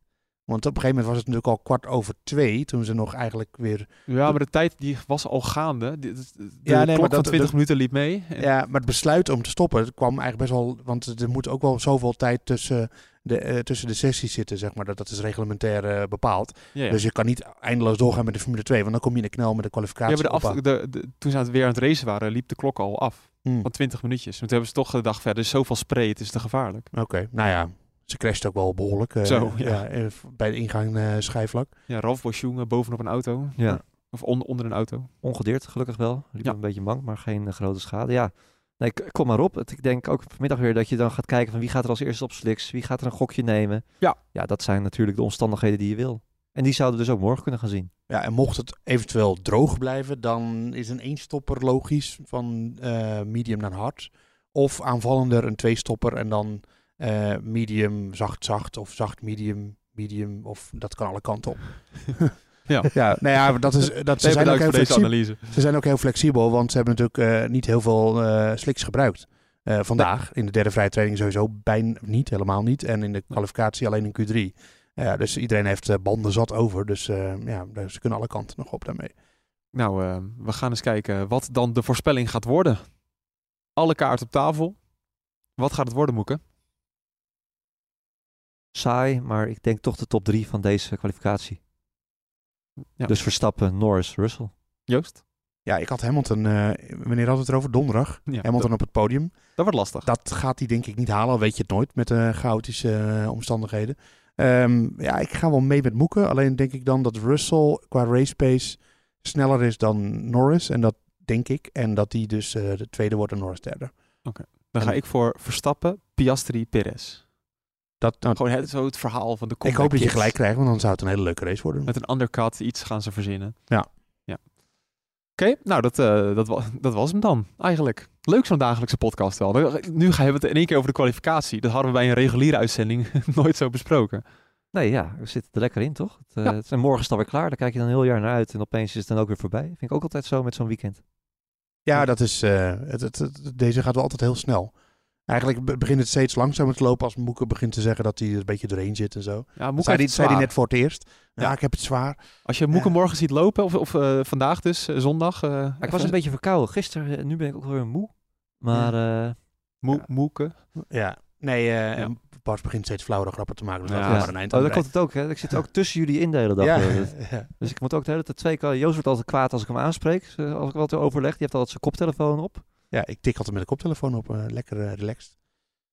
Want op een gegeven moment was het natuurlijk al kwart over twee, toen ze nog eigenlijk weer... Ja, maar de tijd die was al gaande. De, de, de Ja, nee, maar klok van dat- 20 dat- minuten liep mee. Ja, maar het besluit om te stoppen het kwam eigenlijk best wel... Want er moet ook wel zoveel tijd tussen de, eh, tussen de sessies zitten, zeg maar. Dat, dat is reglementair eh, bepaald. ja, ja. Dus je kan niet eindeloos doorgaan met de Formule 2, want dan kom je in de knel met de Ja, kwalificatie. maar de af, de, toen ze weer aan het racen waren, liep de klok al af. Hmm. Van 20 minuutjes. En toen hebben ze toch gedacht, verder is zoveel spray, het is te gevaarlijk. Oké, nou ja, ze crasht ook wel behoorlijk. eh, Zo, ja. eh, bij de ingang eh schijfvlak. Ja, Ralf Boschung bovenop een auto. Ja. Of on- onder een auto. Ongedeerd, gelukkig wel. Liep Ja. een beetje mank, maar geen grote schade. Ja, nee, kom maar op. Het, ik denk ook vanmiddag weer dat je dan gaat kijken van wie gaat er als eerste op slicks, wie gaat er een gokje nemen. Ja. Ja, dat zijn natuurlijk de omstandigheden die je wil. En die zouden we dus ook morgen kunnen gaan zien. Ja, en mocht het eventueel droog blijven, dan is een eenstopper logisch van eh, medium naar hard. Of aanvallender een tweestopper en dan eh, medium, zacht, zacht of zacht, medium, medium. Of dat kan alle kanten op. Ja. ja, nou ja, dat is, dat, ze, zijn ook heel flexibel, analyse. ze zijn ook heel flexibel, want ze hebben natuurlijk eh, niet heel veel eh, slicks gebruikt. Eh, vandaag, in de derde vrije training sowieso bijna niet, helemaal niet. En in de kwalificatie alleen in Q3. Ja, dus iedereen heeft banden zat over. Dus eh, ja, dus ze kunnen alle kanten nog op daarmee. Nou, we gaan eens kijken wat dan de voorspelling gaat worden. Alle kaarten op tafel. Wat gaat het worden, Moeke? Saai, maar ik denk toch de top drie van deze kwalificatie. Ja. Dus Verstappen, Norris, Russell. Joost? Ja, ik had Hamilton, eh wanneer hadden we het erover? Donderdag. Ja, Hamilton dat, op het podium. dat wordt lastig. Dat gaat hij denk ik niet halen, al weet je het nooit met de chaotische eh, omstandigheden. Ehm, ja, ik ga wel mee met Moeken. Alleen denk ik dan dat Russell qua race pace sneller is dan Norris. En dat denk ik. En dat hij dus eh, de tweede wordt en Norris derde. Dan ga ik voor Verstappen, Piastri, Perez. Dat, nou, Gewoon het, zo het verhaal van de ik hoop dat je gelijk krijgt, want dan zou het een hele leuke race worden. Met een undercut, iets gaan ze verzinnen. Ja. ja. Oké, nou dat, eh, dat, wa- dat was hem dan eigenlijk. Leuk zo'n dagelijkse podcast wel. Nu gaan we het in één keer over de kwalificatie. Dat hadden we bij een reguliere uitzending nooit zo besproken. Nee, ja, we zitten er lekker in, toch? Het, eh, Ja. het is- en morgen is het alweer klaar. Daar kijk je dan een heel jaar naar uit. En opeens is het dan ook weer voorbij. Vind ik ook altijd zo met zo'n weekend. Ja, dat is, eh, het, het, het- deze gaat wel altijd heel snel. Eigenlijk be- begint het steeds langzamer te lopen als Moeke begint te zeggen dat hij er een beetje doorheen zit en zo. Ja, Moeke zei het zei net voor het eerst. Ja, Ja. ik heb het zwaar. Als je Moeke Ja. morgen ziet lopen, of, of eh, vandaag dus, eh, zondag. eh, ik was een beetje verkouden. Gisteren, eh, nu ben ik ook weer moe. Maar eh, Moe- Ja. Moeke. Ja, nee, eh, Ja. en begint steeds flauwere grappen te maken. Dus Ja. maar een eind oh, dan komt het ook. Hè. Ik zit ook tussen jullie in de hele dag. ja, eh, dat- ja. Dus ik moet ook de hele tijd twee keer... Joost wordt altijd kwaad als ik hem aanspreek. eh, Als ik wat overleg. Die heeft altijd zijn koptelefoon op. Ja, ik tik altijd met de koptelefoon op. eh, lekker eh, relaxed.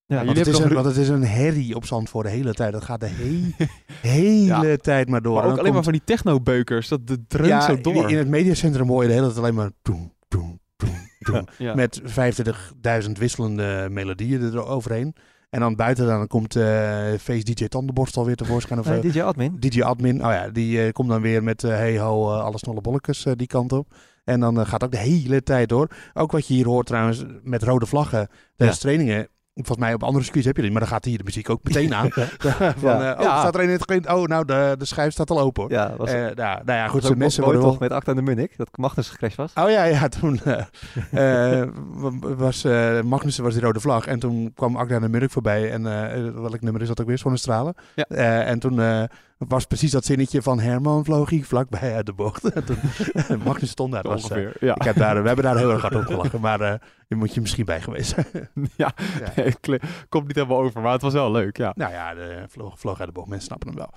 Ja, Want het, is een, want het is een herrie op zand voor de hele tijd. Dat gaat de he- hele tijd maar door. Maar ook alleen maar van die technobeukers. Dat de dreunt ja, zo door. In het mediacentrum hoor je de hele tijd alleen maar... Met 25.000 wisselende melodieën eroverheen. En dan buiten dan komt eh Face DJ Tandenborstel weer tevoorschijn. Of, Nee, DJ Admin. DJ Admin, oh ja, die komt dan weer met hey ho, alle snolle bolletjes die kant op. En dan eh, gaat ook de hele tijd door. Ook wat je hier hoort trouwens met rode vlaggen tijdens trainingen. Volgens mij op andere circuits heb je die, maar dan gaat hier de muziek ook meteen aan. Van, eh, oh, Ja. staat er een in het grind? Oh, nou, de, de schijf staat al open hoor. Ja, was, Eh, nou, nou ja, goed, ook mensen worden toch met Acta de Munich. Dat Magnus gecrashed was. Oh ja, ja, toen was Magnussen was die rode vlag. En toen kwam Agda de Murk voorbij. En welk nummer is dat ook weer? Zonnestralen. Ja. En toen was precies dat zinnetje van Herman vloog hier vlakbij uit de bocht. Toen, Magnus stond daar. Was, eh, Ongeveer, ja. ik heb daar, we hebben daar heel erg hard op gelachen, maar eh je moet je misschien bij geweest zijn. ja, Ja. nee, komt niet helemaal over, maar het was wel leuk, ja. nou ja, de vloog, vloog uit de bocht. Mensen snappen hem wel.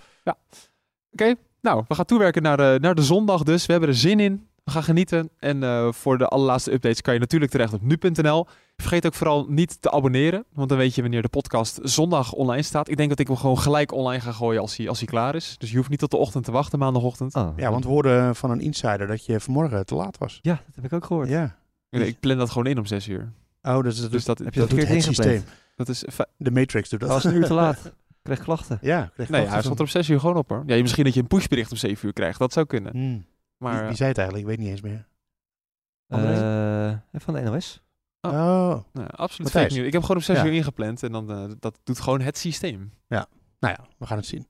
Oké, nou, we gaan toewerken naar de, naar de zondag dus. We hebben er zin in. We gaan genieten. En eh, voor de allerlaatste updates kan je natuurlijk terecht op nu.nl. Vergeet ook vooral niet te abonneren, want dan weet je wanneer de podcast zondag online staat. Ik denk dat ik hem gewoon gelijk online ga gooien als hij, als hij klaar is. Dus je hoeft niet tot de ochtend te wachten, maandagochtend. Ah, Ja, want we hoorden van een insider dat je vanmorgen te laat was. Ja, dat heb ik ook gehoord. Ja. Nee, Ik plan dat gewoon in om zes uur. Oh, dus, dat, Dus dat, Heb je dat dat doet het systeem. dat is... De Matrix doet dat. Dat was een uur te laat. Ik kreeg klachten. Ja, kreeg Nee, hij stond er op zes uur gewoon op hoor. Ja, misschien dat je een pushbericht om zeven uur krijgt. Dat zou kunnen. Hmm. Maar wie, wie zei het eigenlijk? Ik weet niet eens meer. Eh, van de NOS. Oh. Oh. nou, absoluut fake news. Ik heb gewoon op zes Ja. uur ingepland. En dan, eh, dat doet gewoon het systeem. Nou ja, we gaan het zien.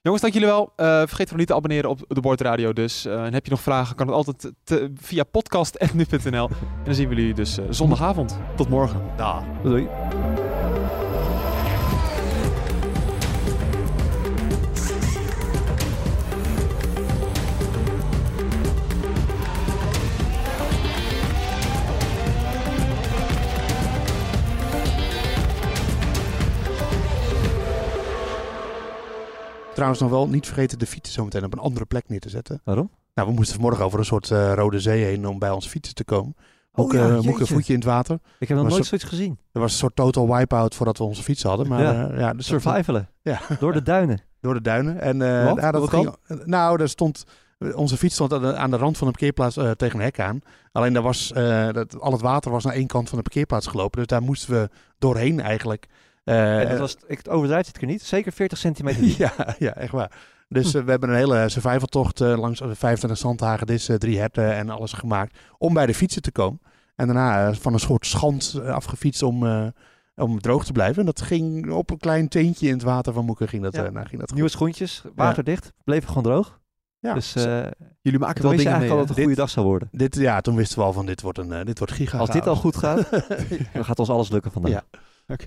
Jongens, dank jullie wel. Eh, vergeet vooral niet te abonneren op de Bordradio dus. Eh, en heb je nog vragen, kan het altijd te- via podcast.nu.nl. En dan zien we jullie dus zondagavond. Tot morgen. Dag. Doei. Trouwens nog wel niet vergeten de fietsen zometeen op een andere plek neer te zetten. Waarom? Nou, we moesten vanmorgen over een soort eh, rode zee heen om bij onze fietsen te komen. Oh Ook ja, eh, moeke jeetje. voetje in het water. Ik heb nog nooit zoiets gezien. Er was een soort total wipe-out voordat we onze fietsen hadden. Maar Ja. ja, ja dus Survivalen. Ja. Door de duinen. door de duinen. En eh, Wat? ja, dat ging, nou, daar stond, onze fiets stond aan de, aan de rand van de parkeerplaats eh, tegen een hek aan. Alleen daar was, eh, dat, al het water was naar één kant van de parkeerplaats gelopen. Dus daar moesten we doorheen eigenlijk. Eh, En dat was, ik het overdrijf het keer niet. Zeker 40 centimeter. ja, ja, echt waar. Dus eh, we hebben een hele survivaltocht eh, langs de 25 zandhagen, dit drie herten en alles gemaakt om bij de fietsen te komen. En daarna eh, van een soort schand afgefietst om, eh, om droog te blijven. En dat ging op een klein teentje in het water van Moeken ging dat, Ja. eh, nou, ging dat Nieuwe goed. schoentjes, waterdicht, bleven gewoon droog. Ja. Dus eh Jullie maken toen wel dingen eigenlijk mee. al dat het een goede dag zou worden. Dit, ja, toen wisten we al van dit wordt een dit wordt giga. Als dit al goed gaat, dan gaat ons alles lukken vandaag. Ja. Oké.